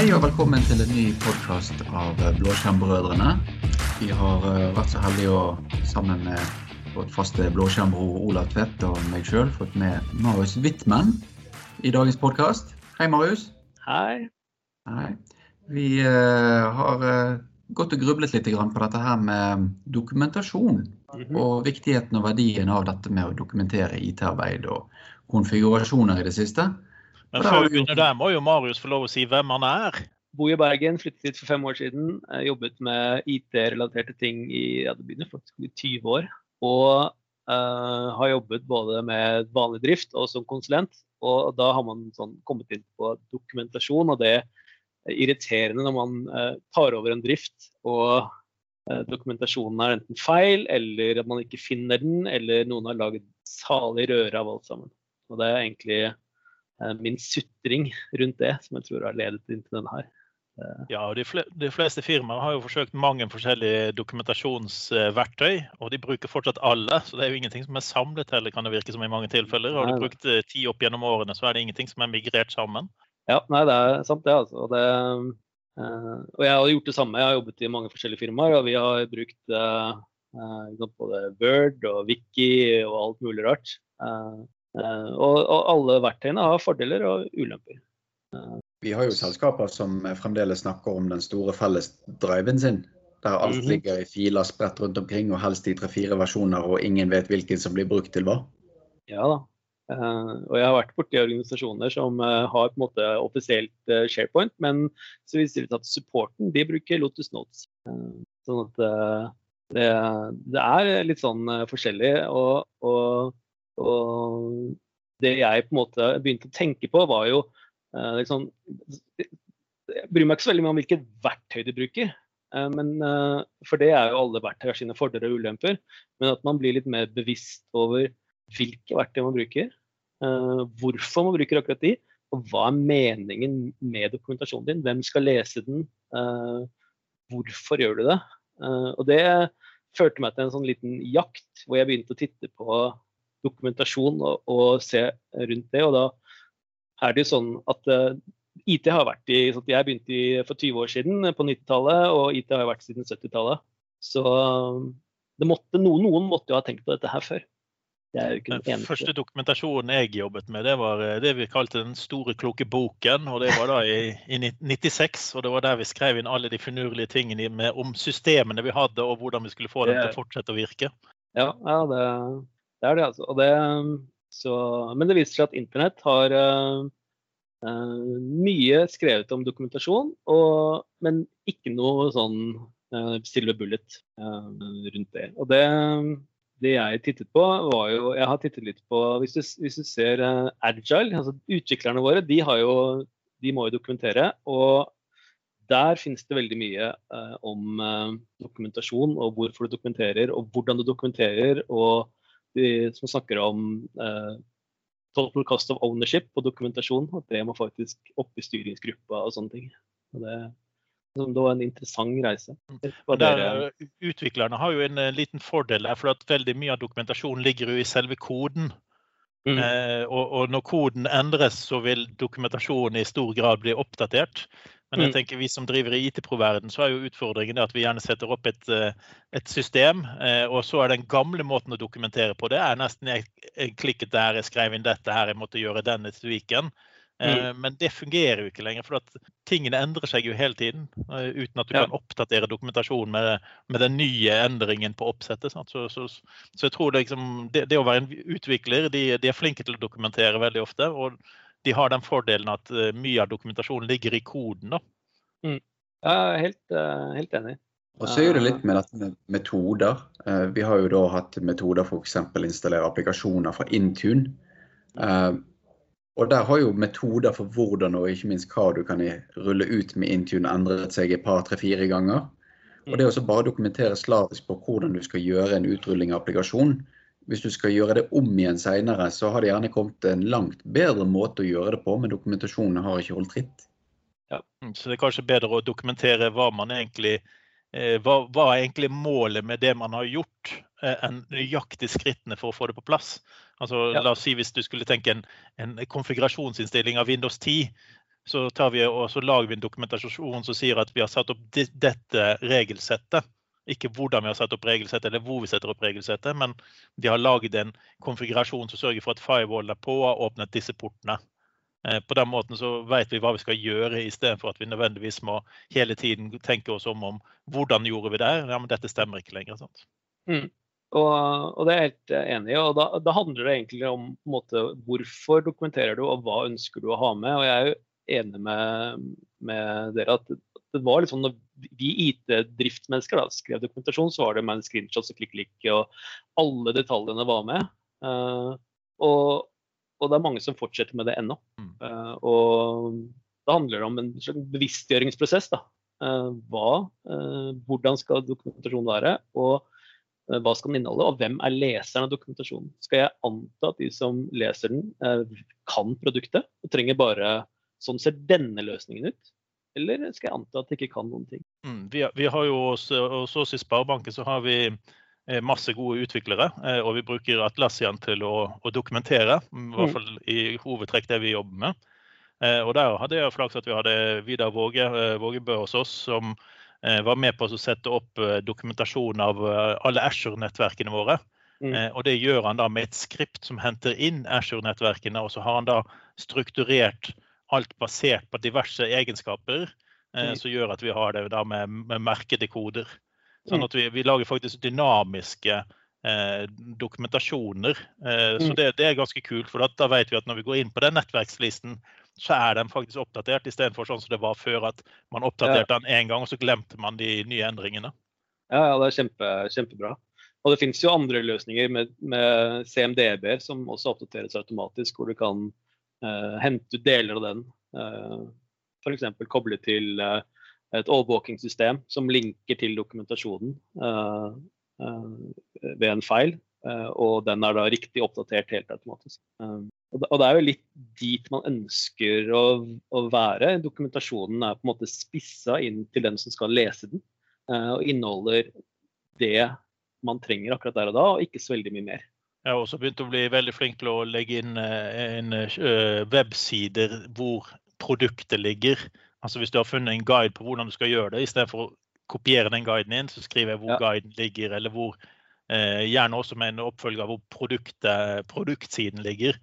Hei og velkommen til en ny podkast av Blåskjermbrødrene. Vi har eh, vært så heldige å sammen med vårt faste blåskjermbror Olav Tvedt og meg sjøl fått med Marius Wittmann i dagens podkast. Hei, Marius. Hei. Hei. Vi eh, har eh, gått og grublet litt på dette her med dokumentasjon. Mhm. Og viktigheten og verdien av dette med å dokumentere IT-arbeid og konfigurasjoner i det siste. Men før vi begynner der, må jo Marius få lov å si hvem han er. Bor i Bergen, flyttet hit for fem år siden. Jobbet med IT-relaterte ting i ja, det begynner faktisk i 20 år. Og uh, har jobbet både med vanlig drift og som konsulent. Og da har man sånn kommet inn på dokumentasjon, og det er irriterende når man uh, tar over en drift og eh, dokumentasjonen er enten feil, eller at man ikke finner den, eller noen har laget salig røre av alt sammen. Og det er egentlig eh, min sutring rundt det som jeg tror har ledet inn til denne her. Ja, og de, fle de fleste firmaer har jo forsøkt mange forskjellige dokumentasjonsverktøy, og de bruker fortsatt alle. Så det er jo ingenting som er samlet heller, kan det virke som i mange tilfeller. Har du brukt eh, ti opp gjennom årene, så er det ingenting som er migrert sammen. Ja, nei, det er sant det, altså. Og, det, eh, og jeg har gjort det samme. Jeg har jobbet i mange forskjellige firmaer, og vi har brukt eh, eh, både Word og Wiki og alt mulig rart. Eh, og, og alle verktøyene har fordeler og ulemper. Vi har jo selskaper som fremdeles snakker om den store felles driven sin. Der alt Mhm. ligger i filer spredt rundt omkring, og helst i tre-fire versjoner, og ingen vet hvilken som blir brukt til hva. Ja da. Eh, og jeg har vært borti organisasjoner som eh, har på en måte offisielt SharePoint, men så viser det seg at supporten de bruker Lotus Notes. Sånn at det, det er litt sånn forskjellig. Og, og, og det jeg på en måte begynte å tenke på, var jo liksom Jeg bryr meg ikke så veldig mye om hvilket verktøy du bruker. eh, Men, eh, for det er jo alle verktøy har sine fordeler og ulemper. Men at man blir litt mer bevisst over hvilke verktøy man bruker, hvorfor man bruker akkurat de, og hva er meningen med dokumentasjonen din. Hvem skal lese den, hvorfor gjør du det? Og det førte meg til en sånn liten jakt hvor jeg begynte å titte på dokumentasjon og, og se rundt det. Og da er det jo sånn at uh, IT har vært i sånn Jeg begynte i, for 20 år siden, eh, på 90-tallet, og IT har vært siden 70-tallet. Så eh, det måtte, noen, noen måtte jo ha tenkt på dette her før. Det er jo ikke Den første dokumentasjonen jeg jobbet med, det var eh, det vi kalte Den store kloke boken. og Det var da i, i 96, og det var der vi skrev inn alle de finurlige tingene med, om systemene vi hadde, og hvordan vi skulle få dem til å fortsette å virke. Ja, ja det, det er det, altså. Det, så, men det viser seg at internett har uh, mye skrevet om dokumentasjon, og, men ikke noe sånn uh, silver bullet rundt det. Og det, det jeg tittet på, var jo Jeg har tittet litt på Hvis du, hvis du ser Agile, altså utviklerne våre, de, jo, de må jo dokumentere. og der finnes det veldig mye om dokumentasjon og hvorfor du dokumenterer og hvordan du dokumenterer. Og som snakker om eh, total cost of ownership og dokumentasjon. At det må faktisk opp i styringsgruppa og sånne ting. Og det, det var en interessant reise. Var der, eh, utviklerne har jo en eh, liten fordel der, for at veldig mye av dokumentasjonen ligger jo i selve koden. Mm. Eh, og, og når koden endres, så vil dokumentasjonen i stor grad bli oppdatert. Men jeg Mm. tenker vi som driver i IT-pro-verden, så er jo utfordringen at vi gjerne setter opp et, eh, et system, eh, og så er den gamle måten å dokumentere på. Det er nesten jeg, jeg klikket der, jeg skrev inn dette her, jeg måtte gjøre denne tweaken. Mm. Men det fungerer jo ikke lenger, for tingene endrer seg jo hele tiden. eh, Uten at du Ja. kan oppdatere dokumentasjonen med, med den nye endringen på oppsettet. Sant? Så, så, så jeg tror det, liksom, det, det å være en utvikler, de, de er flinke til å dokumentere veldig ofte. Og de har den fordelen at eh, mye av dokumentasjonen ligger i koden. da. Jeg er helt, eh, helt enig. Og så er det litt med dette med metoder. Eh, Vi har jo da hatt metoder for f.eks. installere applikasjoner fra Intune. Eh, Og der har jo metoder for hvordan og ikke minst hva du kan rulle ut med Intune endret seg et par, tre, fire ganger. Og det å bare dokumentere slavisk på hvordan du skal gjøre en utrulling av applikasjon. Hvis du skal gjøre det om igjen seinere, så har det gjerne kommet en langt bedre måte å gjøre det på, men dokumentasjonen har ikke holdt tritt. Ja, Så det er kanskje bedre å dokumentere hva man egentlig eh, hva, hva er egentlig målet med det man har gjort, eh, enn nøyaktig skrittene for å få det på plass. Altså, Ja. La oss si hvis du skulle tenke en, en konfigurasjonsinnstilling av Windows 10, så, vi, så, lager vi en dokumentasjon som sier at vi har satt opp dette regelsettet. Ikke hvordan vi har satt opp regelsettet eller hvor vi setter opp regelsettet, men de har laget en konfigurasjon som sørger for at firewall er på og har åpnet disse portene. Eh, på den måten så vet vi hva vi skal gjøre, istedenfor at vi nødvendigvis må hele tiden tenke oss om om hvordan gjorde vi det. Ja, men dette stemmer ikke lenger. sant? Mm. Og, og, det er jeg helt enig i. og da, da, handler det egentlig om måte, hvorfor dokumenterer du, og hva ønsker du å ha med. og Jeg er jo enig med, med dere at det var liksom når vi IT-driftsmennesker skrev dokumentasjon, så var det med en screenshot og klikk-klikk, og alle detaljene var med. Uh, og, og, det er mange som fortsetter med det ennå. Uh, og det handler om en slags bevisstgjøringsprosess. da. Uh, hva, hvordan skal dokumentasjonen være, og hva skal den inneholde, og hvem er leseren av dokumentasjonen? Skal jeg anta at de som leser den, kan produktet og trenger bare Sånn ser denne løsningen ut. Eller skal jeg anta at de ikke kan noen ting? Mm, vi, vi, har jo også, oss i Sparebanken så har vi eh, masse gode utviklere. Eh, og vi bruker Atlassian til å, å dokumentere, i hvert mm. fall i hovedtrekk det vi jobber med. Eh, og der hadde jeg flaks at vi hadde Vidar Våge, Vågebø hos oss, som var med på å sette opp dokumentasjon av alle Ashore-nettverkene våre. Mm. Og det gjør han da med et skript som henter inn Ashore-nettverkene, og så har han da strukturert alt basert på diverse egenskaper eh, mm. som gjør at vi har det da med, med merkede koder. Sånn mm. at vi, vi lager faktisk dynamiske eh, dokumentasjoner. Eh, mm. Så det, det, er ganske kult, for da, vet vi at når vi går inn på den nettverkslisten, så er den faktisk oppdatert, istedenfor sånn som det var før, at man oppdaterte den én gang, og så glemte man de nye endringene. Ja, ja det er kjempe, kjempebra. Og det finnes jo andre løsninger med, med CMDB-er som også oppdateres automatisk, hvor du kan hente ut deler av den. Uh, eh, F.eks. koble til eh, et overvåkingssystem som linker til dokumentasjonen ved en feil. og den er da riktig oppdatert helt automatisk. og det er jo litt dit man ønsker å, å, være. Dokumentasjonen er på en måte spissa inn til den som skal lese den, og inneholder det man trenger akkurat der og da, og ikke så veldig mye mer. Jeg har også begynt å bli veldig flink til å legge inn eh, en eh, websider hvor produktet ligger. Altså Hvis du har funnet en guide på hvordan du skal gjøre det, istedenfor å kopiere den guiden inn, så skriver jeg hvor ja. guiden ligger, eller hvor eh, gjerne også med en oppfølger hvor produktsiden ligger.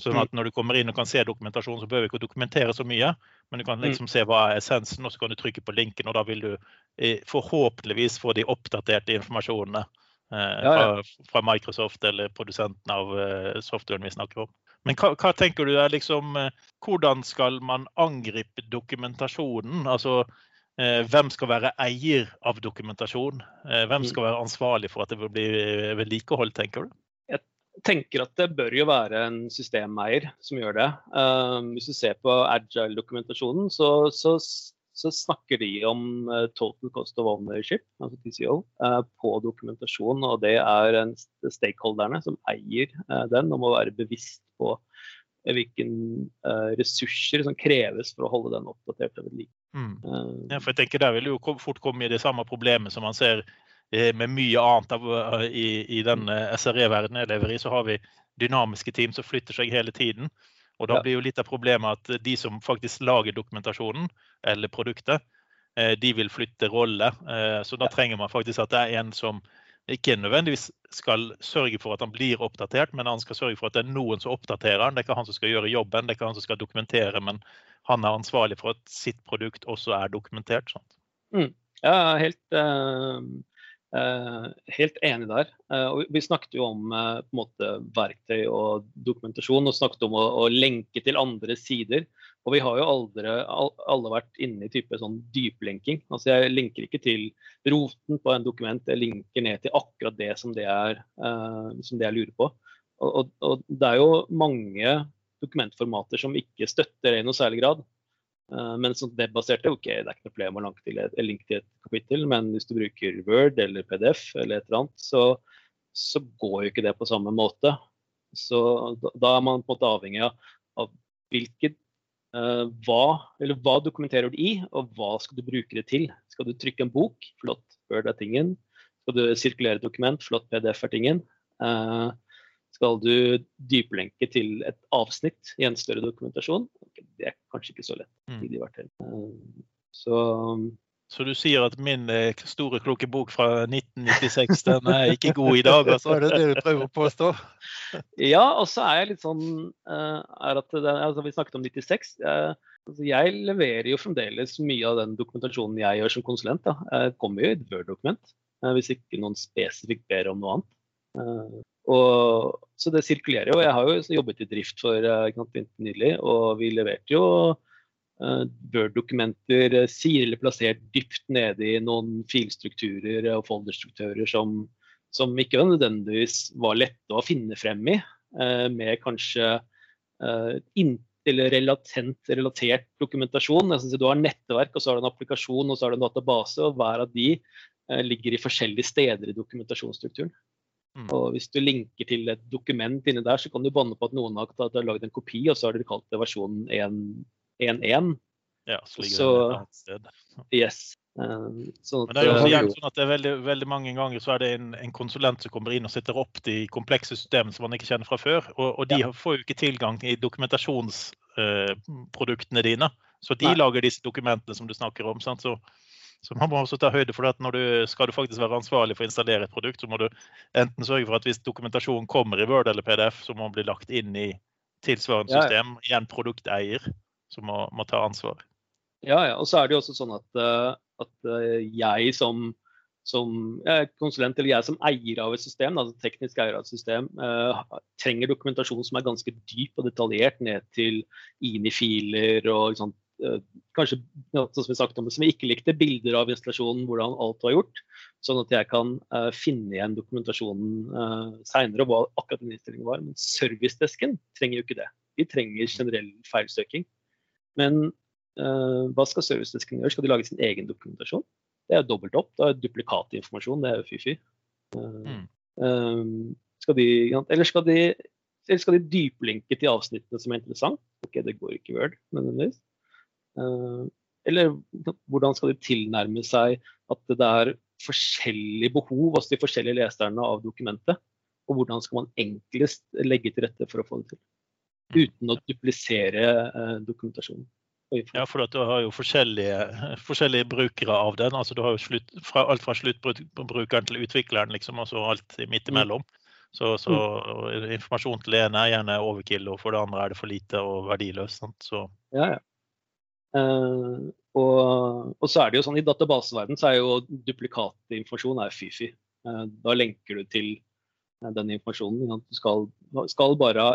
Sånn at mm. når du kommer inn og kan se dokumentasjon, så behøver du ikke å dokumentere så mye. Men du kan mm. liksom se hva er essensen, og så kan du trykke på linken, og da vil du forhåpentligvis få de oppdaterte informasjonene. Eh, fra, fra, Microsoft eller produsenten av eh, softwaren vi snakker om. Men hva, hva tenker du er liksom eh, Hvordan skal man angripe dokumentasjonen? Altså hvem skal være eier av dokumentasjon? Hvem skal være ansvarlig for at det blir bli vedlikeholdt, tenker du? Jeg tenker at det bør jo være en systemeier som gjør det. hvis du ser på agile-dokumentasjonen, så, så så snakker de om uh, total cost of ownership, altså TCO, uh, eh, på dokumentasjon. Og det er en, stakeholderne som eier uh, den, og må være bevisst på hvilke ressurser som kreves for å holde den oppdatert og vedlike. Mm. Ja, for jeg tenker Der vil jo fort komme i det samme problemet som man ser med mye annet av, i, i den SRE-verdenen jeg lever i. Så har vi dynamiske team som flytter seg hele tiden. Og da blir jo litt av problemet at de som faktisk lager dokumentasjonen, eller produktet, eh, de vil flytte rolle. Eh, så da trenger man faktisk at det er en som ikke nødvendigvis skal sørge for at han blir oppdatert, men han skal sørge for at det er noen som oppdaterer han. Det er ikke han som skal gjøre jobben, det er ikke han som skal dokumentere, men han er ansvarlig for at sitt produkt også er dokumentert. Mm. Ja, helt, uh, Uh, helt enig der. Uh, vi snakket jo om på en måte verktøy og dokumentasjon, og snakket om å, å, lenke til andre sider. Og vi har jo aldri, alle vært inne i type sånn dyplenking. Altså jeg linker ikke til roten på en dokument, jeg linker ned til akkurat det som det er, som det jeg lurer på. Og, og, og, det er jo mange dokumentformater som ikke støtter det i noe særlig grad. Uh, men sånn webbaserte, ok, det er ikke noe problem å link til, et, link til et kapittel, men hvis du bruker Word eller PDF eller et eller annet, så, så går jo ikke det på samme måte. Så da, da er man på en måte avhengig av, hvilket uh, hva, eller hva dokumenterer du i, og hva skal du bruke det til. Skal du trykke en bok? Flott, Word er tingen. Skal du sirkulere et dokument? Flott, PDF er tingen. Uh, Skal du dyplenke til et avsnitt i en større dokumentasjon? Det er kanskje ikke så lett. Mm. i. Så Så du sier at min eh, store, kloke bok fra 1996 den er ikke god i dag, altså? Er det det du prøver å påstå? ja, og så er jeg litt sånn eh, er at det, altså Vi snakket om 96. eh, altså jeg leverer jo fremdeles mye av den dokumentasjonen jeg gjør som konsulent. Da. Jeg kommer jo i et Word-dokument, eh, hvis ikke noen spesifikt ber om noe annet. Eh, og, så det sirkulerer jo. Jeg har jo jobbet i drift for uh, nylig, og vi leverte jo Word-dokumenter uh, sirlig plassert dypt nede i noen filstrukturer og folderstrukturer som, som ikke nødvendigvis var lette å finne frem i, uh, med kanskje eller relatent, relatert dokumentasjon. Altså, du har nettverk, og så har du en applikasjon og så har du en database. og Hver av de ligger i forskjellige steder i dokumentasjonsstrukturen. Mm. Og hvis du linker til et dokument inni der, så kan du banne på at noen har, lagd en kopi, og så har de kalt det versjonen 1.1. Ja, så ligger så, det et annet sted. Yes. Sånn at, Men det er jo gjerne sånn at det er veldig, veldig, mange ganger så er det en, en, konsulent som kommer inn og setter opp de komplekse systemene som man ikke kjenner fra før. Og, og de ja. får jo ikke tilgang i dokumentasjonsproduktene eh, dine. Så de Nei. lager disse dokumentene som du snakker om. Sant? Så så man må også ta høyde for at når du skal du faktisk være ansvarlig for å installere et produkt, så må du enten sørge for at hvis dokumentasjonen kommer i Word eller PDF, så må den bli lagt inn i tilsvarende system i en produkteier som må, må, ta ansvar. Ja, ja. Og så er det jo også sånn at, eh, at eh, jeg som, som konsulent, eller jeg som eier av et system, altså teknisk eier av et system, uh, trenger dokumentasjon som er ganske dyp og detaljert ned til INI-filer og liksom, uh, kanskje som vi sagt om, det, som vi ikke likte, bilder av installasjonen, hvordan alt var gjort. Sånn at jeg kan uh, finne igjen dokumentasjonen uh, seinere og hva akkurat den innstillingen var. Men servicedesken trenger jo ikke det. De trenger generell feilsøking. Men uh, hva skal servicedesken gjøre? Skal de lage sin egen dokumentasjon? Det er dobbelt opp. Det er duplikatinformasjon. Det er jo fy-fy. Uh, um, skal de, eller skal de eller skal de dyplinke til avsnittene som er interessant? Ok, det går ikke i Word nødvendigvis. Uh, eller hvordan skal de tilnærme seg at det er forskjellige behov hos de forskjellige leserne av dokumentet? Og hvordan skal man enklest legge til rette for å få det til? Uten å duplisere eh, dokumentasjonen. Ja, for du har jo forskjellige, forskjellige, brukere av den. altså Du har jo slutt, fra, alt fra sluttbrukeren til utvikleren, liksom, og alt midt mm. imellom. Så, så mm. informasjon til det ene er gjerne overkill, og for det andre er det for lite og verdiløst. Så. Ja, ja. Uh, og, og, så er det jo sånn I databaseverden så er jo duplikatinformasjon er fy-fy. Uh, da lenker du til den informasjonen. Du skal, skal, bare ha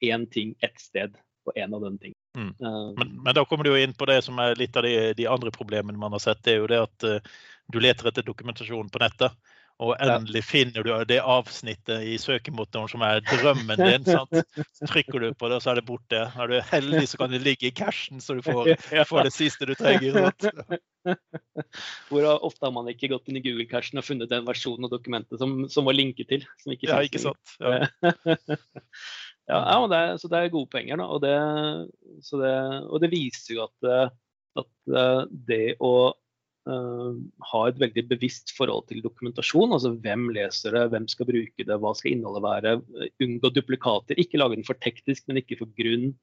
én ting ett sted på én av den ting. Mm. Men, men, da kommer du jo inn på det som er litt av de, de andre problemene man har sett. Det er jo det at du leter etter dokumentasjon på nettet. Og endelig finner du det avsnittet i søkemotoren som er drømmen din. Sant? Så trykker du på det, og så er det borte. Er du heldig, så kan det ligge i cashen, så du får, får, det siste du trenger. Hvor ofte har man ikke gått inn i Google-cashen og funnet den versjonen av dokumentet som, som var linket til? Ikke ja, ikke sant. Ja. Ja, ja det så det er gode poenger. Da. Og, det, det, og det viser jo at, at eh, det å Uh, ha et veldig bevisst forhold til dokumentasjon. altså Hvem leser det, hvem skal bruke det, hva skal innholdet være. Unngå duplikater. Ikke lage den for teknisk, men ikke for grunn.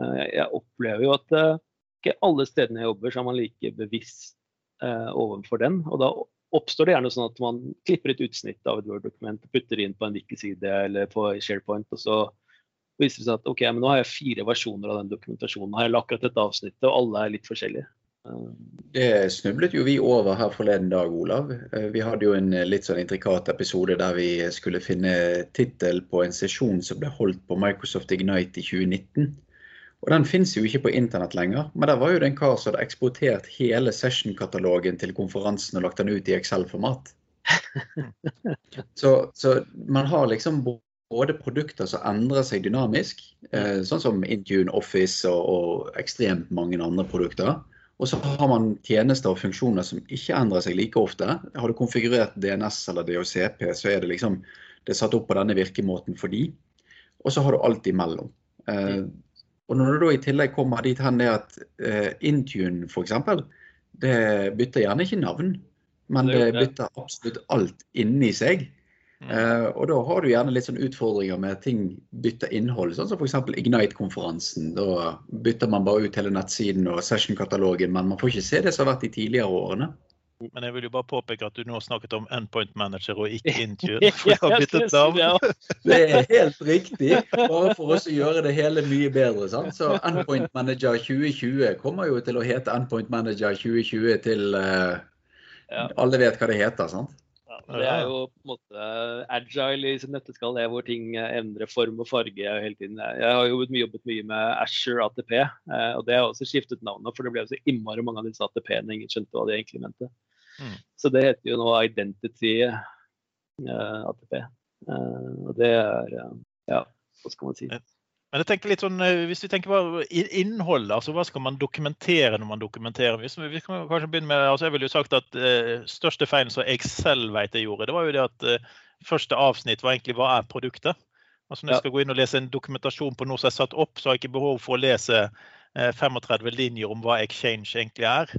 Uh, jeg opplever jo at uh, ikke alle stedene jeg jobber, så er man like bevisst overfor den. og da oppstår det gjerne sånn at man klipper et utsnitt av et Word-dokument og putter det inn på en wiki-side eller på SharePoint. og så viser det seg at ok, men nå har jeg fire versjoner av den dokumentasjonen. Har jeg akkurat dette avsnittet, og alle er litt forskjellige. Det snublet jo vi over her forleden dag, Olav. Eh, vi hadde jo en eh, litt sånn intrikat episode der vi skulle finne tittel på en sesjon som ble holdt på Microsoft Ignite i 2019. Og Den fins jo ikke på internett lenger, men der var jo det en kar som hadde eksportert hele session-katalogen til konferansen og lagt den ut i Excel-format. Så, så, man har liksom både produkter som endrer seg dynamisk, eh, sånn som Intune, Office og, og ekstremt mange andre produkter. Og så har man tjenester og funksjoner som ikke endrer seg like ofte. Har du konfigurert DNS eller DHCP, så er det liksom det er satt opp på denne virkemåten for de. Og så har du alt imellom. Eh, og når du da i tillegg kommer dit hen det at eh, Intune f.eks., det bytter gjerne ikke navn, men det bytter absolutt alt inni seg. Mm. Uh, og da har du gjerne litt sånn utfordringer med at ting bytter innhold, sånn som f.eks. Ignite-konferansen. Da bytter man bare ut hele nettsiden og session-katalogen, men man får ikke se det som har vært de tidligere årene. Men jeg vil jo bare påpeke at du nå snakket om Endpoint Manager og ikke navn. Det er helt riktig, bare for oss å gjøre det hele mye bedre. Sant? Så Endpoint Manager 2020 kommer jo til å hete Endpoint Manager 2020 til uh, Alle vet hva det heter, sant? Det er jo på en måte agile i sitt nøtteskall, det hvor ting endrer form og farge hele tiden. Jeg har mye, jobbet mye med Asher ATP, eh, og det har også skiftet navnet. For det ble så innmari mange av disse ATP-ene ingen skjønte hva de egentlig mente. Mm. Så det heter jo nå Identity uh, ATP. Uh, og det er Ja, hva skal man si. Men jeg tenker litt sånn, eh, hvis vi tenker på innholdet, altså hva skal man dokumentere når man dokumenterer? Hvis vi kan kanskje begynne med, altså Jeg ville jo sagt at eh, største feilen som jeg selv vet jeg gjorde, det var jo det at eh, første avsnitt var egentlig hva er produktet? Altså Når jeg skal gå inn og lese en dokumentasjon på noe som er satt opp, så har jeg ikke behov for å lese eh, 35 linjer om hva Exchange egentlig er.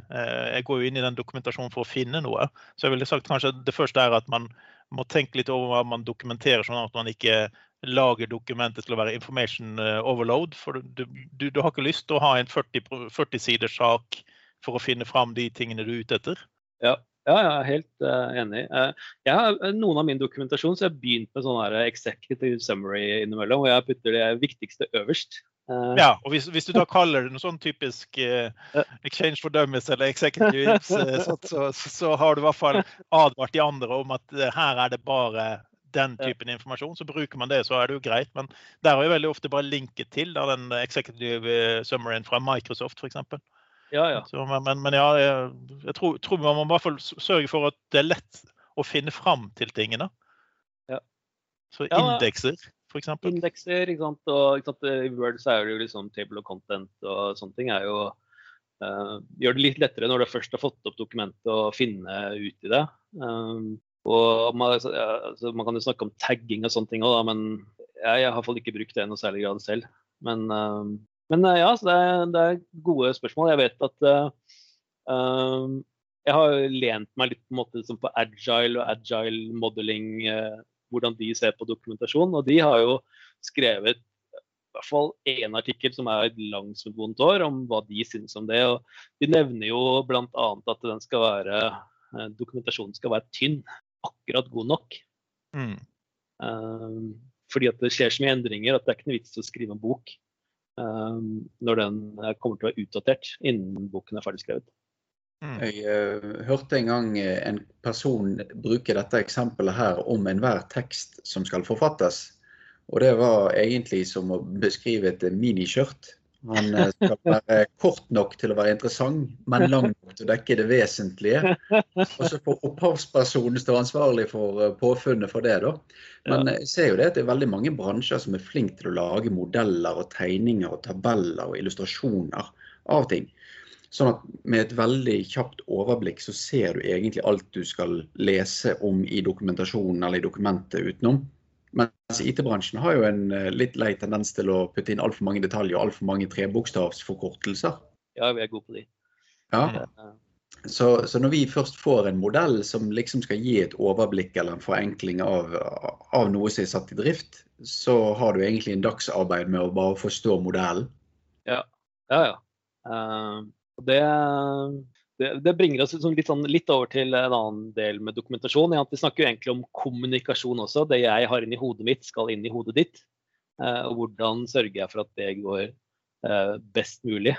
jeg går jo inn i den dokumentasjonen for å finne noe. Så jeg ville sagt kanskje det første er at man må tenke litt over hva man dokumenterer, sånn at man ikke lager dokumentet til å være information eh, overload. For du, du, du har ikke lyst til å ha en 40, 40 siders sak for å finne fram de tingene du er ute etter. Ja, ja jeg er helt uh, enig. Uh, jeg har Noen av min dokumentasjon så jeg har begynt med sånn executive summary innimellom, hvor jeg putter det viktigste øverst. Uh, ja, og hvis, hvis, du da kaller det noe sånn typisk exchange for dummies eller executive, så, så, så, har du i hvert fall advart de andre om at her er det bare den typen informasjon, så bruker man det, så er det jo greit. Men der har jeg veldig ofte bare linket til da, den executive eh, summaryen fra Microsoft f.eks. Ja, ja. Så, men, men, ja, jeg, jeg tror, tror, man må i hvert fall sørge for at det er lett å finne fram til tingene. Ja. Så indekser, f.eks. Indekser, ikke sant. Og ikke sant? i Word så er det jo liksom table of content og sånne ting er jo uh, Gjør det litt lettere når du først har fått opp dokumentet, å finne ut i det. Um, og man, altså, man, kan jo snakke om tagging og sånne ting òg, men jeg, jeg har i hvert fall ikke brukt det i noe særlig grad selv. Men, uh, men uh, ja, det er, det, er, gode spørsmål. Jeg vet at uh, jeg har lent meg litt på, måte, liksom på agile og agile modeling, hvordan de ser på dokumentasjon. Og de har jo skrevet i hvert fall én artikkel som er et langt som et vondt år, om hva de syns om det. Og de nevner jo bl.a. at den skal være, dokumentasjonen skal være tynn akkurat god nok. Mm. Um, fordi at det skjer så mye endringer at det er ikke noe vits i å skrive en bok um, når den kommer til å være utdatert innen boken er ferdig skrevet. Mm. Jeg uh, hørte en gang eh, en person bruke dette eksempelet her om enhver tekst som skal forfattes. Og det var egentlig som å beskrive et miniskjørt. Han eh, skal være kort nok til å være interessant, men lang nok til å dekke det vesentlige. Og så får opphavspersonen stå ansvarlig for eh, påfunnet for det. da. Men jeg ser jo det at det er veldig mange bransjer som er flinke til å lage modeller og tegninger og tabeller og illustrasjoner av ting. Sånn at med et veldig kjapt overblikk så ser du egentlig alt du skal lese om i dokumentasjonen eller i dokumentet utenom. Mens IT-bransjen har jo en eh, litt lei tendens til å putte inn altfor mange detaljer og altfor mange trebokstavsforkortelser. Ja, vi er gode på de. Ja. Så, så, når vi først får en modell som liksom skal gi et overblikk eller en forenkling av, av noe som er satt i drift, så har du egentlig en dagsarbeid med å bare forstå modellen. Ja, ja. ja. Uh, det, det, det, bringer oss liksom litt, sånn, litt, over til en annen del med dokumentasjon. Ja, vi snakker jo egentlig om kommunikasjon også. Det jeg har inni hodet mitt, skal inn i hodet ditt. Eh, og hvordan sørger jeg for at det går eh, best mulig?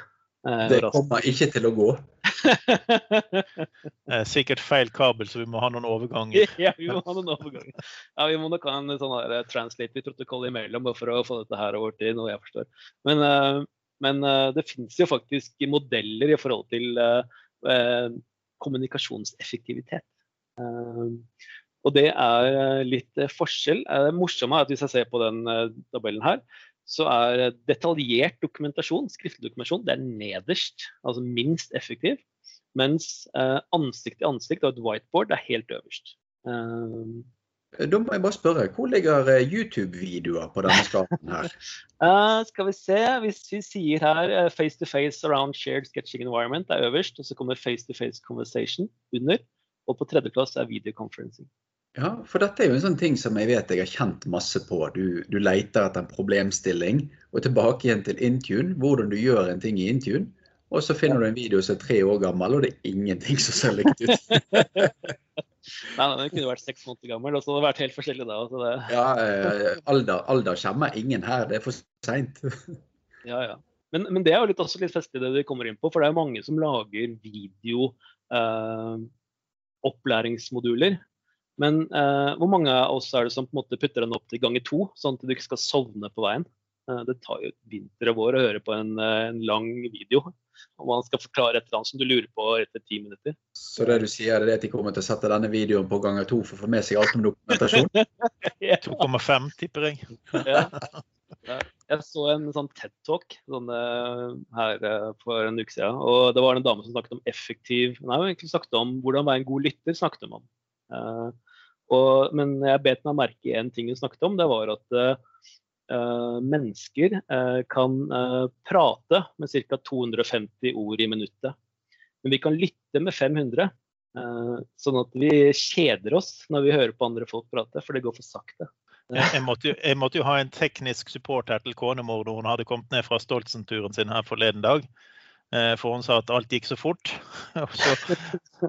Eh, det kommer ikke til å gå. Sikkert feil kabel, så vi må ha noen overganger. ja, vi må ha noen overganger. Ja, vi må nok ha en sånn eh, translate-protokoll imellom for å få dette her over til noe jeg forstår. Men, uh, men det finnes jo faktisk modeller i forhold til Eh, kommunikasjonseffektivitet. Eh, og det er litt forskjell. Det morsomme er at hvis jeg ser på den eh, tabellen her, så er detaljert dokumentasjon, skriftlig dokumentasjon, det er nederst, altså minst effektiv. Mens ansikt til ansikt og et whiteboard er helt øverst. Da må jeg bare spørre, hvor ligger eh, YouTube-videoer på denne skalaen her? uh, skal vi se, hvis vi sier her uh, face to face around shared sketching environment er øverst, og så kommer face to face conversation under, og på tredjeplass er videoconferencing. Ja, for dette er jo en sånn ting som jeg vet jeg har kjent masse på. Du, du leter etter en problemstilling, og tilbake igjen til Intune. Hvordan du gjør en ting i Intune. Og så finner du en video som er tre år gammel, og det er ingenting som ser likt ut. Nei, Den kunne vært seks måneder gammel, og så hadde det vært helt forskjellig da. Det... Ja, eh, alder, alder skjemmer ingen her. Det er for seint. ja, ja. Men, men, det er jo litt, også litt festlig det vi kommer inn på, for det er mange som lager video eh. Men eh, hvor mange av oss er det som på en måte putter den opp til ganger to, sånn at du ikke skal sovne på veien? Eh, det tar jo vinter og vår å høre på en, eh, en, lang video om man skal forklare et eller annet som du lurer på etter ti minutter. Så det du sier er at de kommer til å sette denne videoen på ganger to for å få med seg alt om dokumentasjon? 2,5 tipper jeg. ja. Jeg så en sånn TED-talk sånn, her for en uke siden. og Det var en dame som snakket om effektiv Nei, egentlig snakket om hvordan være en god lytter. snakket om. Uh, og, men jeg bet meg merke i en ting hun snakket om. Det var at uh, mennesker uh, kan prate med ca. 250 ord i minuttet. Men vi kan lytte med 500. sånn at vi kjeder oss når vi hører på andre folk prate, for det går for sakte. Jeg måtte, jo, jeg måtte, jo, ha en teknisk support her til konemor da hun hadde kommet ned fra Stoltsen-turen sin her forleden dag. Eh, for hun sa at alt gikk så fort. Og så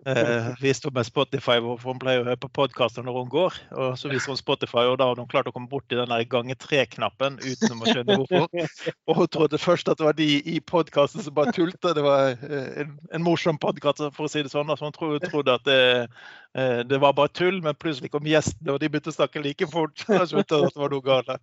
eh, viste hun meg Spotify, for hun pleier å høre på podkaster når hun går. Og så viste hun Spotify, og da hadde hun klart å komme bort til den gange tre-knappen uten å skjønne hvorfor. Og hun trodde først at det var de i podkasten som bare tulte. Det var eh, en, en morsom podkast, for å si det sånn. Altså, hun trodde, trodde at det, eh, det, var bare tull, men plutselig kom gjestene, og de begynte å snakke like fort. Skjønte hun at det var noe galt.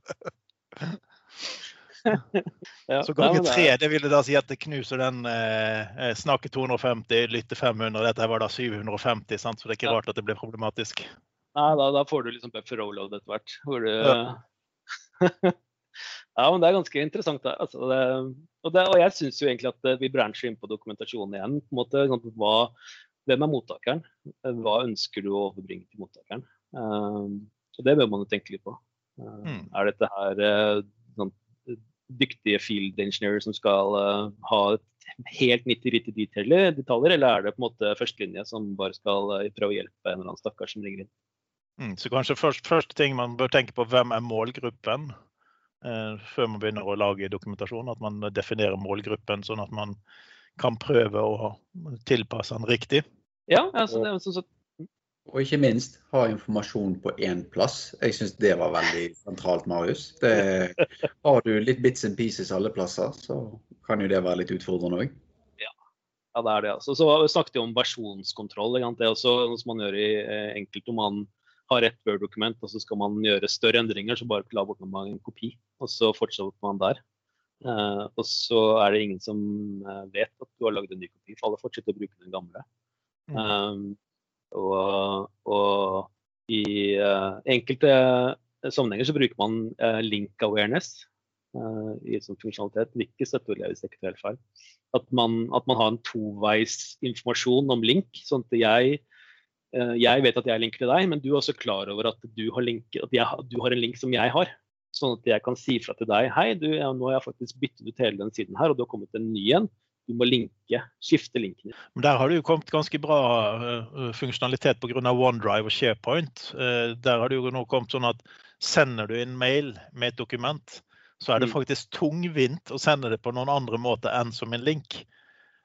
ja, så ganger tre, det ville da si at det knuser den eh, eh snakke 250, lytte 500. Dette var da 750, sant? så det er ikke rart at det blir problematisk. Nei, da, da får du liksom buffer overload etter hvert. Du... Ja. ja. men det er ganske interessant. Altså, det, og, det, og, jeg syns jo egentlig at eh, vi bransjer inn på dokumentasjonen igjen. på en måte, sånn hva, Hvem er mottakeren? Hva ønsker du å overbringe til mottakeren? Um, og Det bør man jo tenke litt på. Uh, mm. Er dette her uh, sånn dyktige field engineers som skal uh, ha helt 90 detaljer, detaljer, eller er det på en måte førstelinje som bare skal uh, prøve å hjelpe en eller annen stakkar som ringer inn? Mm, så kanskje først, første ting man bør tenke på, hvem er målgruppen? Uh, før man begynner å lage dokumentasjon. At man definerer målgruppen, sånn at man kan prøve å tilpasse den riktig. Ja, altså det er sånn at og ikke minst ha informasjon på én plass. Jeg syns det var veldig sentralt, Marius. Det, har du litt bits and pieces alle plasser, så kan jo det være litt utfordrende òg. Ja. ja, det er det. Altså. Så snakket vi om versjonskontroll. Det er også noe som man gjør i eh, enkelte om man har et Word-dokument og så skal man gjøre større endringer, så bare la bort en kopi. Og så fortsetter man der. Uh, og så er det ingen som uh, vet at du har lagd en ny kopi, for alle fortsetter å bruke den gamle. Mm. Um, og, og i uh, enkelte sammenhenger så bruker man uh, link awareness uh, i som funksjonalitet. Ikke støtteord, hvis ikke helt feil. At man, at man, har en toveis informasjon om link. sånn at jeg, jeg vet at jeg linker til deg, men du er også klar over at du har, link, at jeg, du har en link som jeg har. Sånn at jeg kan si fra til deg hei, du, nå har jeg faktisk byttet ut hele den siden her, og du har kommet en ny en du må linke, skifte linken. Men Der har det jo kommet ganske bra uh, funksjonalitet pga. OneDrive og SharePoint. Uh, der har det jo nå kommet sånn at sender du inn mail med et dokument, så er det mm. faktisk tungvint å sende det på noen andre måter enn som en link.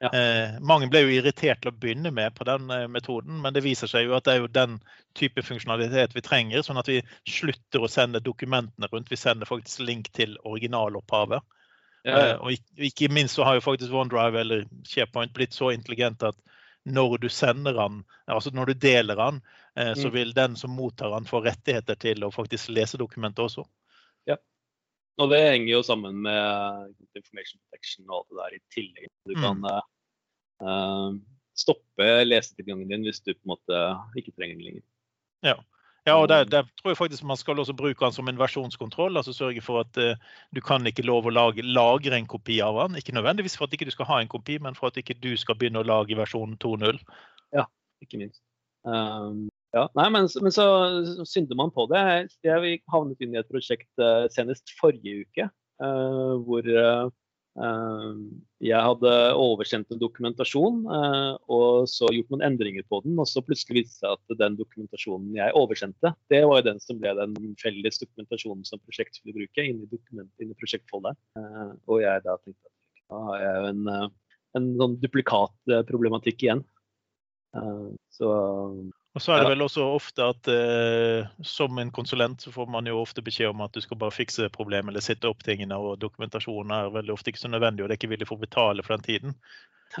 Ja. Eh, mange ble jo irritert til å begynne med på den eh, metoden, men det viser seg jo at det er jo den type funksjonalitet vi trenger, sånn at vi slutter å sende dokumentene rundt. Vi sender faktisk link til originalopphavet. Ja. Eh, og ikke minst så har jo faktisk OneDrive eller SharePoint blitt så intelligent at når du sender den, altså når du deler den, eh, så mm. vil den som mottar den få rettigheter til å faktisk lese dokumentet også. Ja. Og det henger jo sammen med information protection og alt det der i tillegg. Du mm. kan uh, stoppe lesetilgangen din hvis du på en måte ikke trenger den lenger. Ja. Ja, og der, der, tror jeg faktisk man skal også bruke den som en versjonskontroll. altså Sørge for at uh, du kan ikke lov å lage, lagre en kopi av den. Ikke nødvendigvis for at ikke du skal ha en kopi, men for at ikke du skal begynne å lage versjon 2.0. Ja, ikke minst. Um, ja, nei, men, men, så synder man på det. Jeg havnet inn i et prosjekt uh, senest forrige uke uh, hvor jeg hadde oversendt en dokumentasjon eh, og så gjort noen endringer på den. Og så plutselig viste det seg at den dokumentasjonen jeg oversendte, det var jo den som ble den felles dokumentasjonen som prosjektet skulle bruke inni, inni prosjektfolderen. Eh, og jeg da tenkte at da har jeg jo en, en sånn duplikatproblematikk igjen. Så og så er det vel også ofte at eh, som en konsulent så får man jo ofte beskjed om at du skal bare fikse problemet eller sitte opp tingene, og dokumentasjonen er veldig ofte ikke så nødvendig, og det er ikke villig for å betale for den tiden.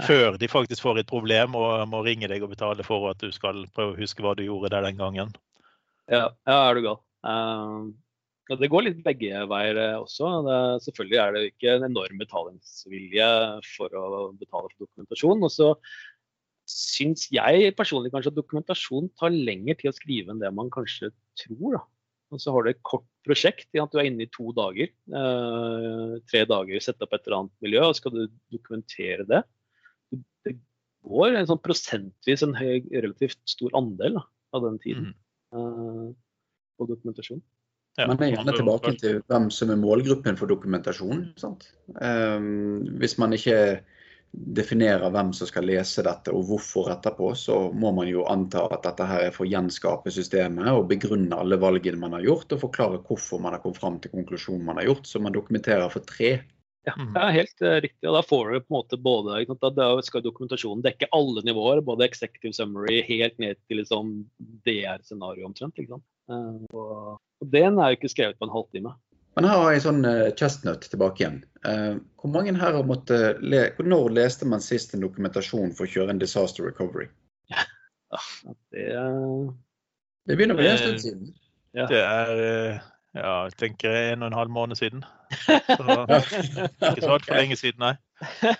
Før de faktisk får et problem og må ringe deg og betale for at du skal prøve å huske hva du gjorde der den gangen. Ja, ja er du gal. Uh, det går litt begge veier eh, også. Det, selvfølgelig er det ikke en enorm betalingsvilje for å betale for dokumentasjon. Og så syns jeg personlig kanskje at dokumentasjon tar lengre tid å skrive enn det man kanskje tror. da. Og så har du et kort prosjekt. Ja, at du er inne i to dager. Eh, tre dager, sette opp et eller annet miljø, og skal du dokumentere det. Det går en sånn prosentvis en høy, relativt stor andel da, av den tiden mm. eh, på dokumentasjon. Ja, Man er gjerne tilbake til hvem som er målgruppen for dokumentasjon. Um, hvis man ikke definerer hvem som skal lese dette og hvorfor etterpå, så må man jo anta at dette her er for å gjenskape systemet og begrunne alle valgene man har gjort, og forklare hvorfor man har kommet fram til konklusjonen man har gjort, så man dokumenterer for tre. Ja, mm. det er helt uh, riktig. og Da får du på en måte både, da skal dokumentasjonen dekke alle nivåer, både executive summary helt ned til liksom DR-scenario omtrent. ikke sant? Og, og den er jo ikke skrevet på en halvtime. Men her har jeg en sånn uh, chestnut tilbake igjen. Uh, hvor mange her har måttet le Når leste man sist en dokumentasjon for å kjøre en disaster recovery? Ja, det, uh, det begynner å bli en stund siden. Ja. Det er ja, jeg tenker en og en halv måned siden. Så, ikke så altfor lenge siden, nei.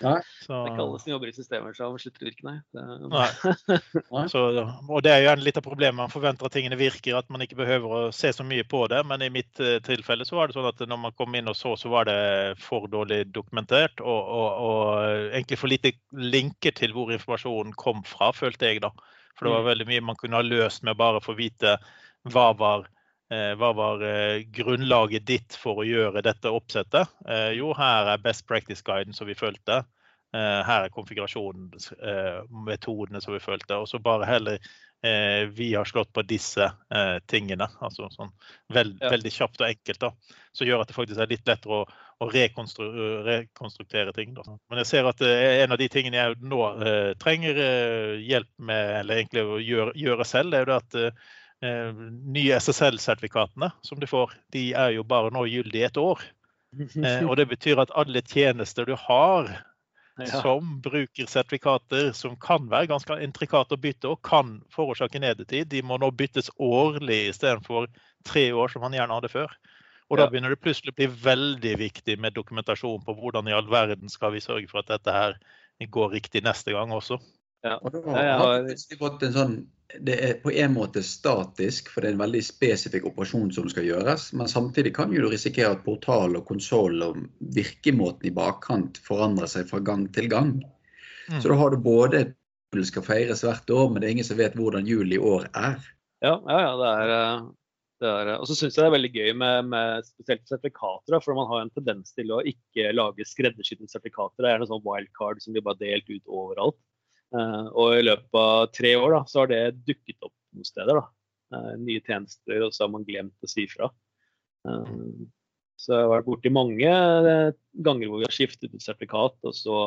nei. Så, det kalles jobber i systemer som slutter å virke, nei. Det, nei. Så, og det er jo litt av problemet. Man forventer at tingene virker, at man ikke behøver å se så mye på det. Men i mitt uh, tilfelle så var det sånn at når man kom inn og så, så var det for dårlig dokumentert. Og, og, og egentlig for lite linker til hvor informasjonen kom fra, følte jeg da. For det var mm. veldig mye man kunne ha løst med bare å få vite hva var Eh, hva var eh, grunnlaget ditt for å gjøre dette oppsettet? Eh, jo, her er best practice-guiden som vi fulgte. Her er konfigurasjonsmetodene som vi fulgte. Og så bare heller vi har slått på disse tingene. Altså sånn veld, ja. veldig kjapt og enkelt. da, Som gjør at det faktisk er litt lettere å, å rekonstru, rekonstruktere ting. Da. Men jeg ser at en av de tingene jeg nå trenger hjelp med, eller egentlig å gjøre, gjøre selv, det er jo det at eh, nye SSL-sertifikatene som du får, de er jo bare nå gyldige et år. Eh, og det betyr at alle tjenester du har ja. som bruker sertifikater som kan være ganske intrikate å bytte og kan forårsake nedetid, de må nå byttes årlig istedenfor tre år som man gjerne hadde før. Og da begynner det plutselig å bli veldig viktig med dokumentasjon på hvordan i all verden skal vi sørge for at dette her går riktig neste gang også. Ja. Og da har plutselig fått en sånn det er på en måte statisk, for det er en veldig spesifikk operasjon som skal gjøres. Men samtidig kan du risikere at portal og konsoll og virkemåten i bakkant forandrer seg fra gang til gang. Mm. Så da har du både at jul skal feires hvert år, men det er ingen som vet hvordan jul i år er. Ja, ja, ja det er, eh, er Og så syns jeg det er veldig gøy med, med spesielt sertifikater. For man har en tendens til å ikke lage skreddersydde sertifikater. Det er noe sånn wildcard som blir bare delt ut overalt. Eh, og i løpet av tre år da, så har det dukket opp noen steder. da. Eh, nye tjenester, og så har man glemt å si fra. Eh, så jeg har vært borti mange ganger hvor vi har skiftet ut sertifikat, og så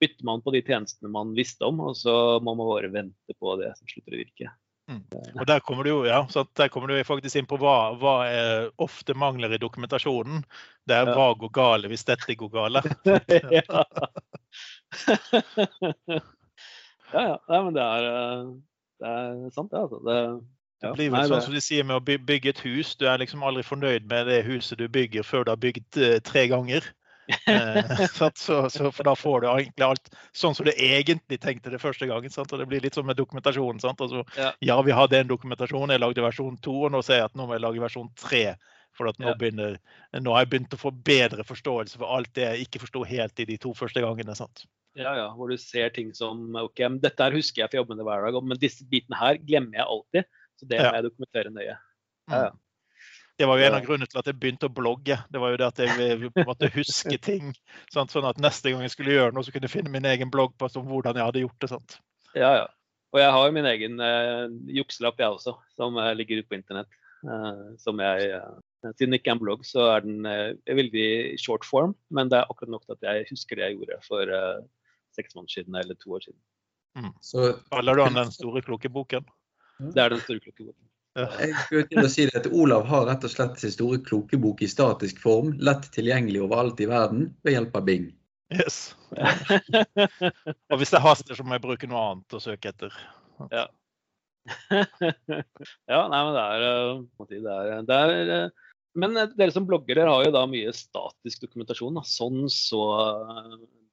bytter man på de tjenestene man visste om, og så må man bare vente på det som slutter å virke. Mm. Og Der kommer du jo ja, der kommer du faktisk inn på hva, hva ofte mangler i dokumentasjonen. Det er hva går gale hvis dette går gale. ja. Ja. Nei, men det er, eh, det er sant, det. altså. Det, ja. det blir vel Nei, sånn som de sier med å bygge et hus. Du er liksom aldri fornøyd med det huset du bygger før du har bygd uh, tre ganger. eh, så, så, for da får du egentlig alt sånn som du egentlig tenkte det første gangen. Sant? Og det blir litt sånn med dokumentasjon. Altså, ja. ja. vi hadde en dokumentasjon, jeg lagde versjon to, og nå ser jeg at nå må jeg lage versjon tre. For nå, ja. begynner, nå, har jeg begynt å få bedre forståelse for alt det jeg ikke forsto helt i de to første gangene. Sant? Ja, ja, hvor du ser ting som OK, dette her husker jeg for jobben hver dag, men disse bitene her glemmer jeg alltid. Så det må jeg dokumentere nøye. Ja, ja. Det var jo en av grunnene til at jeg begynte å blogge. Det var jo det at jeg måtte huske ting. Sant? Sånn at neste gang jeg skulle gjøre noe, så kunne jeg finne min egen bloggpost om hvordan jeg hadde gjort det. sant? Ja, ja. Og jeg har min egen eh, jukselapp, jeg også, som eh, ligger ute på internett. Eh, som jeg eh, Siden det ikke er en blogg, så er den veldig short form. Men det er akkurat nok til at jeg husker det jeg gjorde for seks måneder siden eller to år siden. Så Kaller du den den store kloke boken? Det er den store kloke boken. Ja. jeg skulle til å si det at Olav har rett og slett sin store klokebok i statisk form, lett tilgjengelig overalt i verden ved hjelp av Bing. Yes. Og hvis det haster, så må jeg bruke noe annet å søke etter. ja, ja, nei, men det er, eh, det er, det er eh, Men eh, dere som blogger dere har jo da mye statisk dokumentasjon. Da. Sånn så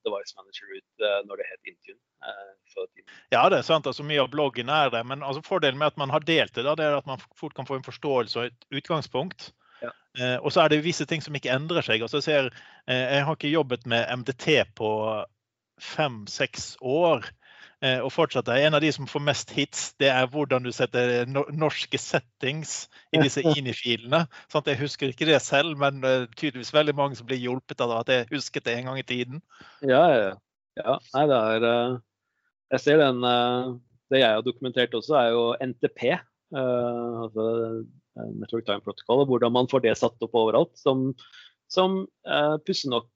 Device Manager ut eh, når det het Intune. eh. Ja, det er sant. altså Mye av bloggen er det. Men altså, fordelen med at man har delt det, da, det er at man fort kan få en forståelse og et utgangspunkt. Ja. Eh, og så er det visse ting som ikke endrer seg. Altså, jeg, ser, eh, jeg har ikke jobbet med MDT på fem-seks år. Eh, og fortsatt er en av de som får mest hits, det er hvordan du setter norske settings i disse INI-filene. Sant? Jeg husker ikke det selv, men eh, tydeligvis veldig mange som blir hjulpet av at jeg husket det en gang i tiden. Ja, ja, ja. Nei, det er eh, Jeg ser den Det jeg har dokumentert også, er jo NTP. altså Network Time Protocol, og hvordan man får det satt opp overalt. Som, som pussig nok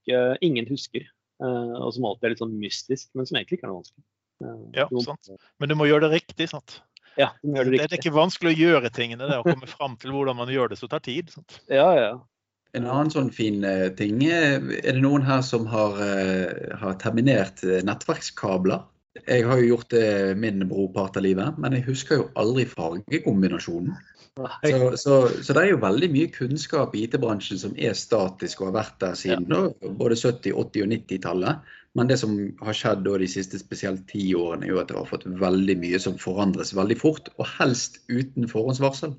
ingen husker. og som alltid er litt sånn mystisk, men som egentlig ikke er noe vanskelig. Eh, Ja, sant. Men du må gjøre det riktig. sant? Ja, du må gjøre Det det er ikke vanskelig å gjøre tingene. Det er å komme fram til hvordan man gjør det, så tar tid. sant? Ja, ja. En annen sånn fin eh, ting eh, Er det noen her som har, eh, har terminert eh, nettverkskabler? Jeg har jo gjort det min brorpart av livet, men jeg husker jo aldri fargekombinasjonen. Så, så, så det er jo veldig mye kunnskap i IT-bransjen som er statisk og har vært der siden ja. både 70-, 80- og 90-tallet. Men det som har skjedd da de siste spesielt ti årene, er jo at det har fått veldig mye som forandres veldig fort, og helst uten forhåndsvarsel.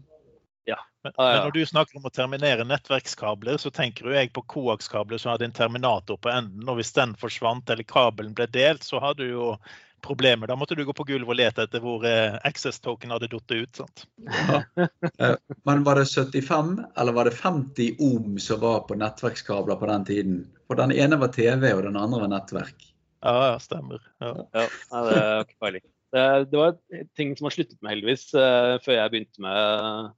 Men, Ah, ja. men når du snakker om å terminere nettverkskabler, så tenker jo jeg på koakskabler som hadde en terminator på enden. Og hvis den forsvant eller kabelen ble delt, så hadde du jo problemer. Da måtte du gå på gulvet og lete etter hvor eh, access token hadde falt ut. sant? Ja. Men var det 75 eller var det 50 ohm som var på nettverkskabler på den tiden? For den ene var TV, og den andre var nettverk. Ja, ja, stemmer. Ja. Ja, det er ikke. Det, det var ting som har sluttet med, heldigvis, eh, før jeg begynte med,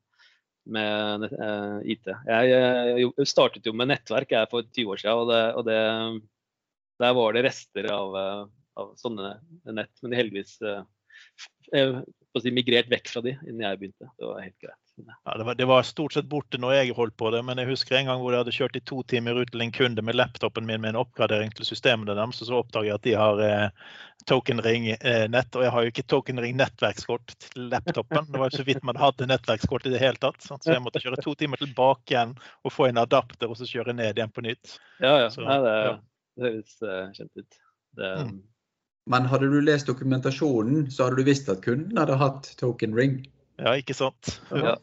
med eh, IT. Jeg, eh, startet jo med nettverk jeg for 20 år siden, og, det, og det, der var det rester av, eh, av sånne nett. Men de heldigvis eh, eh, si, migrert vekk fra de innen jeg begynte. Det var helt greit. Ja, det, var, det var stort sett borte når jeg holdt på det, men jeg husker en gang hvor jeg hadde kjørt i to timer ut til en kunde med laptopen min med en oppgradering til systemene deres, og så oppdager jeg at de har eh, tokenring-nett, og jeg har jo ikke tokenring-nettverkskort til laptopen. Det var jo så vidt man hadde nettverkskort i det hele tatt, sant? så jeg måtte kjøre to timer tilbake igjen og få en adapter, og så kjøre ned igjen på nytt. Ja, ja. Så, Nei, det, ja. det høres uh, kjent ut. Det, Mm. Men hadde du lest dokumentasjonen, så hadde du visst at kunden hadde hatt token ring. Ja, ikke sant? Ja.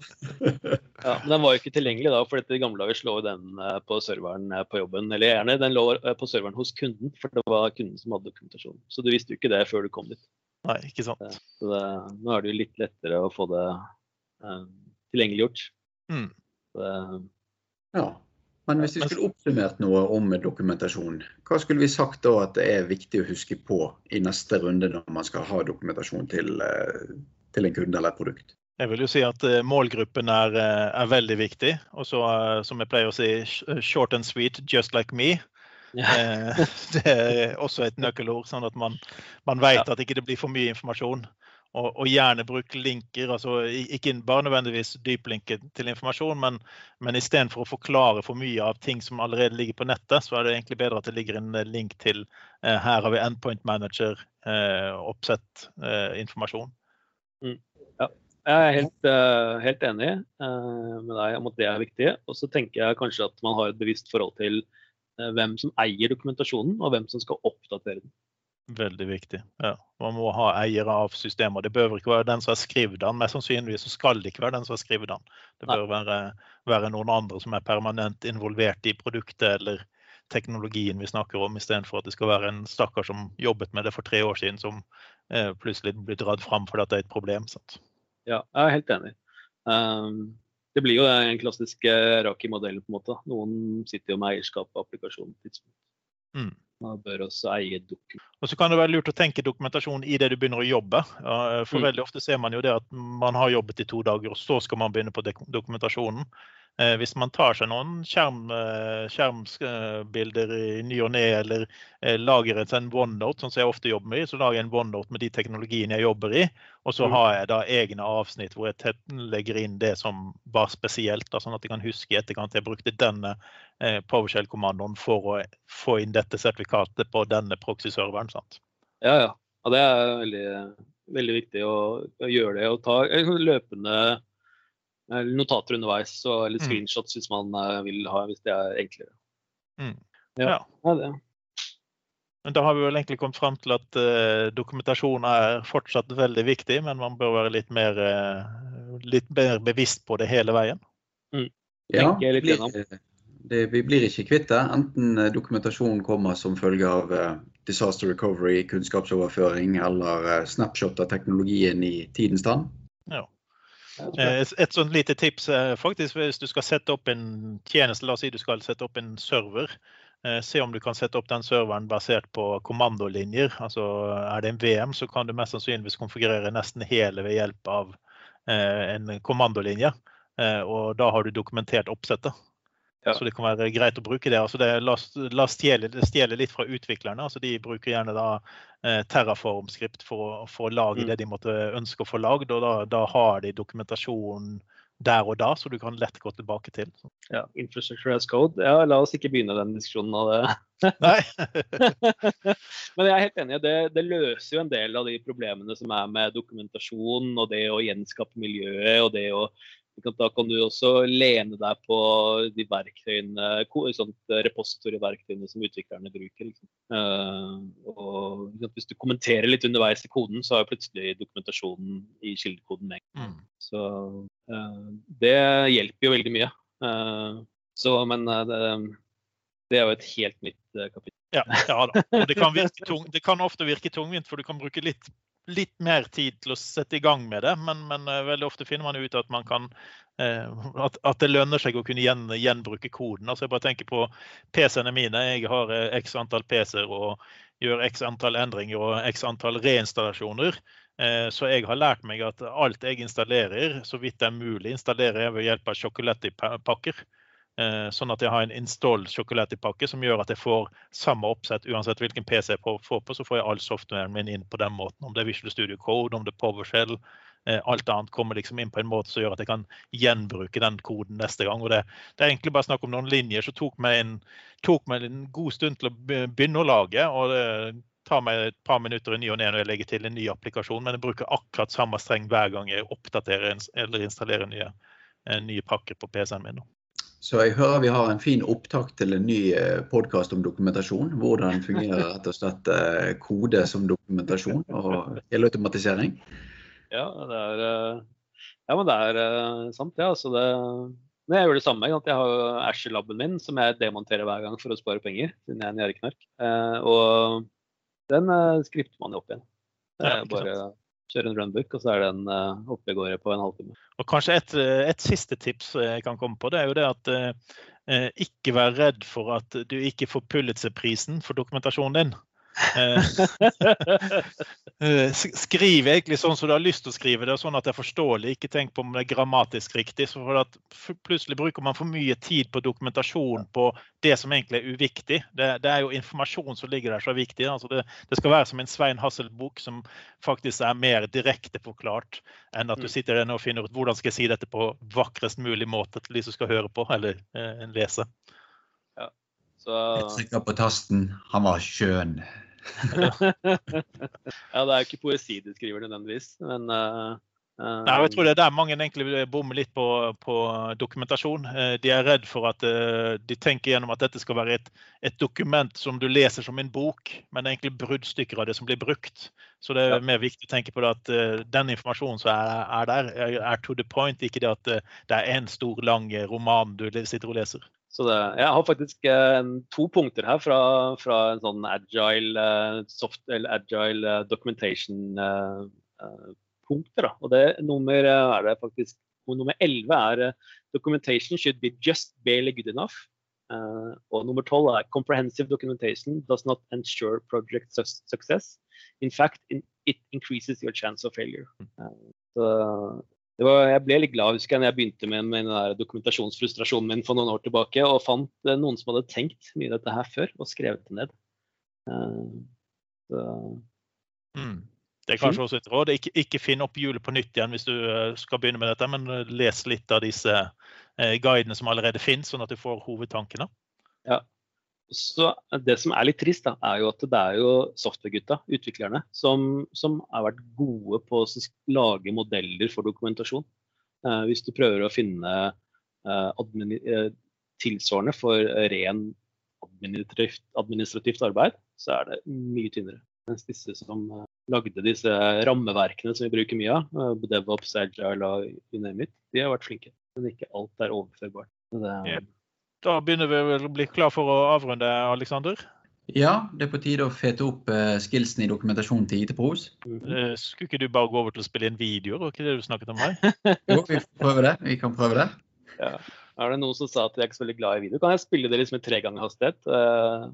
Ja, men den var jo ikke tilgjengelig da, for i gamle dager lå den eh, på serveren eh, på jobben. Eller gjerne den lå eh, på serveren hos kunden, for det var kunden som hadde dokumentasjon. Så du visste jo ikke det før du kom dit. Nei, ikke sant. Så det, nå er det jo litt lettere å få det eh, tilgjengeliggjort. Mm. Så Ja. Men hvis vi skulle oppsummert noe om dokumentasjon, hva skulle vi sagt da at det er viktig å huske på i neste runde når man skal ha dokumentasjon til, eh, til en kunde eller et produkt? Jeg vil jo si at eh, målgruppen er, eh, er veldig viktig. Og så, som jeg pleier å si, short and sweet, just like me. ja. Det er også et nøkkelord, sånn at man, man vet at ikke det blir for mye informasjon. Og, og gjerne bruk linker, altså ikke bare nødvendigvis dyplinker til informasjon, men, men istedenfor å forklare for mye av ting som allerede ligger på nettet, så er det egentlig bedre at det ligger en eh, link til eh, her har vi endpoint manager, eh, oppsett eh, informasjon. Jeg er helt, uh, helt enig uh, med deg om at det er viktig. Og så tenker jeg kanskje at man har et bevisst forhold til uh, hvem som eier dokumentasjonen, og hvem som skal oppdatere den. Veldig viktig. Ja. Man må ha eiere av systemer. Det bør ikke være den som har skrevet den. Mest sannsynligvis så skal det ikke være den som har skrevet den. Det bør være, være noen andre som er permanent involvert i produktet eller teknologien vi snakker om, istedenfor at det skal være en stakkar som jobbet med det for tre år siden, som eh, plutselig blir dratt fram fordi det er et problem. Sant? Ja, jeg er helt enig. Um, det blir jo den klassiske Raki-modellen. på en måte. Noen sitter jo med eierskap på applikasjonen. Mm. Man bør også eie dokumentasjon. Og så kan det være lurt å tenke dokumentasjon i det du begynner å jobbe. For Mm. veldig ofte ser man jo det at man har jobbet i to dager, og så skal man begynne på dokumentasjonen. Eh, Hvis man tar seg noen skjerm, eh, skjermbilder i ny og ne, eller eh, lager en sånn OneNote, sånn som jeg ofte jobber med, så lager jeg en OneNote med de teknologiene jeg jobber i. Og så Mm. har jeg da egne avsnitt hvor jeg legger inn det som var spesielt, da, sånn at jeg kan huske i etterkant jeg brukte denne PowerShell-kommandoen for å få inn dette sertifikatet på denne proxy-serveren. Ja, ja. ja det er veldig, veldig viktig å, å gjøre det. Og ta løpende notater underveis, og, eller Mm. screenshots hvis man eh, vil ha, hvis det er enklere. Mm. Ja. Ja. det. Men da har vi vel egentlig kommet fram til at uh, dokumentasjon er fortsatt veldig viktig, men man bør være litt mer, uh, litt mer bevisst på det hele veien. Ja, Tenker blir, det, vi blir ikke kvitt det. Enten dokumentasjonen kommer som følge av uh, disaster recovery, kunnskapsoverføring eller snapshot av teknologien i tidens tann. Ja. Eh, Et, sånt lite tips faktisk hvis du skal sette opp en tjeneste, la oss si du skal sette opp en server. eh, Se om du kan sette opp den serveren basert på kommandolinjer. Altså Er det en VM, så kan du mest sannsynligvis konfigurere nesten hele ved hjelp av eh, en kommandolinje. Og da har du dokumentert oppsettet. Ja. Så det kan være greit å bruke det. Altså det la, oss- stjele, litt fra utviklerne. Altså de bruker gjerne da eh, Terraform-skript for, for å lage Mm. det de måtte ønske å få lagd. Og da, da har de dokumentasjon der og da, så du kan lett gå tilbake til. Så- ja, infrastructure as code. Ja, la oss ikke begynne den diskusjonen av det. Nei. Men jeg er helt enig. Det, det løser jo en del av de problemene som er med dokumentasjon og det å gjenskape miljøet. og det å Da kan du også lene deg på de verktøyene, repositorieverktøyene som utviklerne bruker. Liksom. Eh, og Hvis du kommenterer litt underveis i koden, så har plutselig dokumentasjonen i kildekoden med. Mm. Så eh, det hjelper jo veldig mye. Eh, så, men det, det er jo et helt nytt kapittel. Ja, ja da. Og det kan, virke tung, det kan ofte virke tungvint, for du kan bruke litt, litt mer tid til å sette i gang med det. Men, men eh, veldig ofte finner man ut at, man kan, eh, at, at det lønner seg å kunne gjen, gjenbruke koden. Altså jeg bare tenker på PC-ene mine. Jeg har eh, x antall PC-er og gjør x antall endringer og x antall reinstallasjoner. Så jeg har lært meg at alt jeg installerer, så vidt det er mulig, installerer jeg ved hjelp av Chocolatey-pakker. Eh, Sånn at jeg har en install Chocolatey-pakke som gjør at jeg får samme oppsett uansett hvilken PC jeg får på. Så får jeg all softwaren min inn på den måten. Om det er Visual Studio Code, om det er PowerShell. eh, Alt annet kommer liksom inn på en måte som gjør at jeg kan gjenbruke den koden neste gang. Det, det er egentlig bare snakk om noen linjer som tok meg en, tok meg en god stund til å begynne å lage. og det tar meg et par minutter i ny og ne når jeg legger til en ny applikasjon, men jeg bruker akkurat samme streng hver gang jeg oppdaterer eller installerer nye, eh, nye pakker på PC-en min. Så jeg hører vi har en fin opptak til en ny podkast om dokumentasjon. Hvordan fungerer rett og slett eh, kode som dokumentasjon og helautomatisering. Ja, det er, eh, ja, men det er eh, sant, ja. Altså det men jeg gjør det samme. Jeg har jo Asher-laben min som jeg demonterer hver gang for å spare penger. siden jeg er en gjerdeknark. Eh, og den eh, skripter man jo opp igjen. Det er bare kjøre en runbook, og så er den uh, oppe på en halvtime. Og kanskje et, eh, et siste tips jeg kan komme på, det er jo det at eh, eh, ikke vær redd for at du ikke får Pulitzer-prisen for dokumentasjonen din. Eh, eh, skriv egentlig sånn som du har lyst til å skrive det, sånn at det er forståelig. Ikke tenk på om det er grammatisk riktig. Så for at plutselig bruker man for mye tid på dokumentasjon på det som egentlig er uviktig. Det, det er jo informasjon som ligger der som er viktig. Altså det, det skal være som en Svein Hassel-bok som faktisk er mer direkte forklart enn at du Mm. sitter der og finner ut hvordan skal jeg si dette på vakrest mulig måte til de som skal høre på eller eh, lese. Så Jeg trykker på tasten. Han var skjønn. Ja, det er jo ikke poesi de skriver nødvendigvis, men eh, Nei, jeg tror det er der mange egentlig bommer litt på, på dokumentasjon. Eh, De er redd for at de tenker gjennom at dette skal være et, et dokument som du leser som en bok, men egentlig bruddstykker av det som blir brukt. Så det er mer viktig å tenke på det at den informasjonen som er, er der, er, to the point, ikke det at det er en stor, lang roman du sitter og leser. Så det, jeg har faktisk eh, to punkter her fra, fra en sånn agile, eh, soft, eller agile eh, documentation eh, eh, punkter. Og det nummer eh, er det faktisk nummer 11 er 'Documentation should be just barely good enough'. Og nummer 12 er 'Comprehensive documentation does not ensure project su success'. In fact, in, it increases your chance of failure'. så var, jeg ble litt glad husker jeg, når jeg begynte med, med den dokumentasjonsfrustrasjonen min for noen år tilbake, og fant noen som hadde tenkt mye av dette her før, og skrevet det ned. Så, mm. Det er kanskje også et råd. Ikke, ikke finn opp hjulet på nytt igjen hvis du eh, skal begynne med dette, men les litt av disse guidene som allerede finnes, sånn at du får hovedtankene. Ja. Så Det som er litt trist, da, er jo at det er jo software-gutta, utviklerne, som, som, har vært gode på å lage modeller for dokumentasjon. Eh, hvis du prøver å finne eh, tilsvarende for ren administrativt, administrativt arbeid, så er det mye tynnere. Mens disse som lagde disse rammeverkene som vi bruker mye av, uh, DevOps, Agile og you name it, de har vært flinke. Men ikke alt er overførbart. Det... Yeah. Da begynner vi vel å bli klar for å avrunde, Aleksander? Ja, det er på tide å fete opp uh, skillsen i dokumentasjonen til IT-pros. Mm -hmm. Skulle ikke du bare gå over til å spille inn videoer? Var ikke det du snakket om her? jo, vi får prøve det. Vi kan prøve det. Ja. Er det noen som sa at jeg er ikke så veldig glad i video? Kan jeg spille det liksom i tre ganger hastighet? Uh,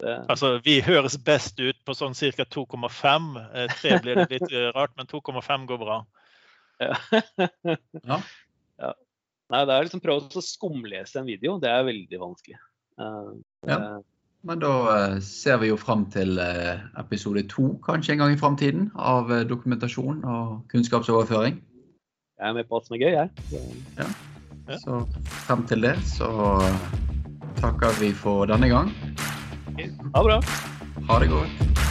det... Altså, Vi høres best ut på sånn ca. 2,5. Eh, tre blir det litt eh, rart, men 2,5 går bra. Ja. ja. ja. Nei, det er liksom prøve å skumlese en video. Det er veldig vanskelig. Uh, ja. Men da uh, ser vi jo fram til uh, episode to kanskje en gang i framtiden av dokumentasjon og kunnskapsoverføring. Jeg er med på alt som er gøy, jeg. Ja. Så frem til det så takker vi for denne gang. Ha det bra. Ha det godt.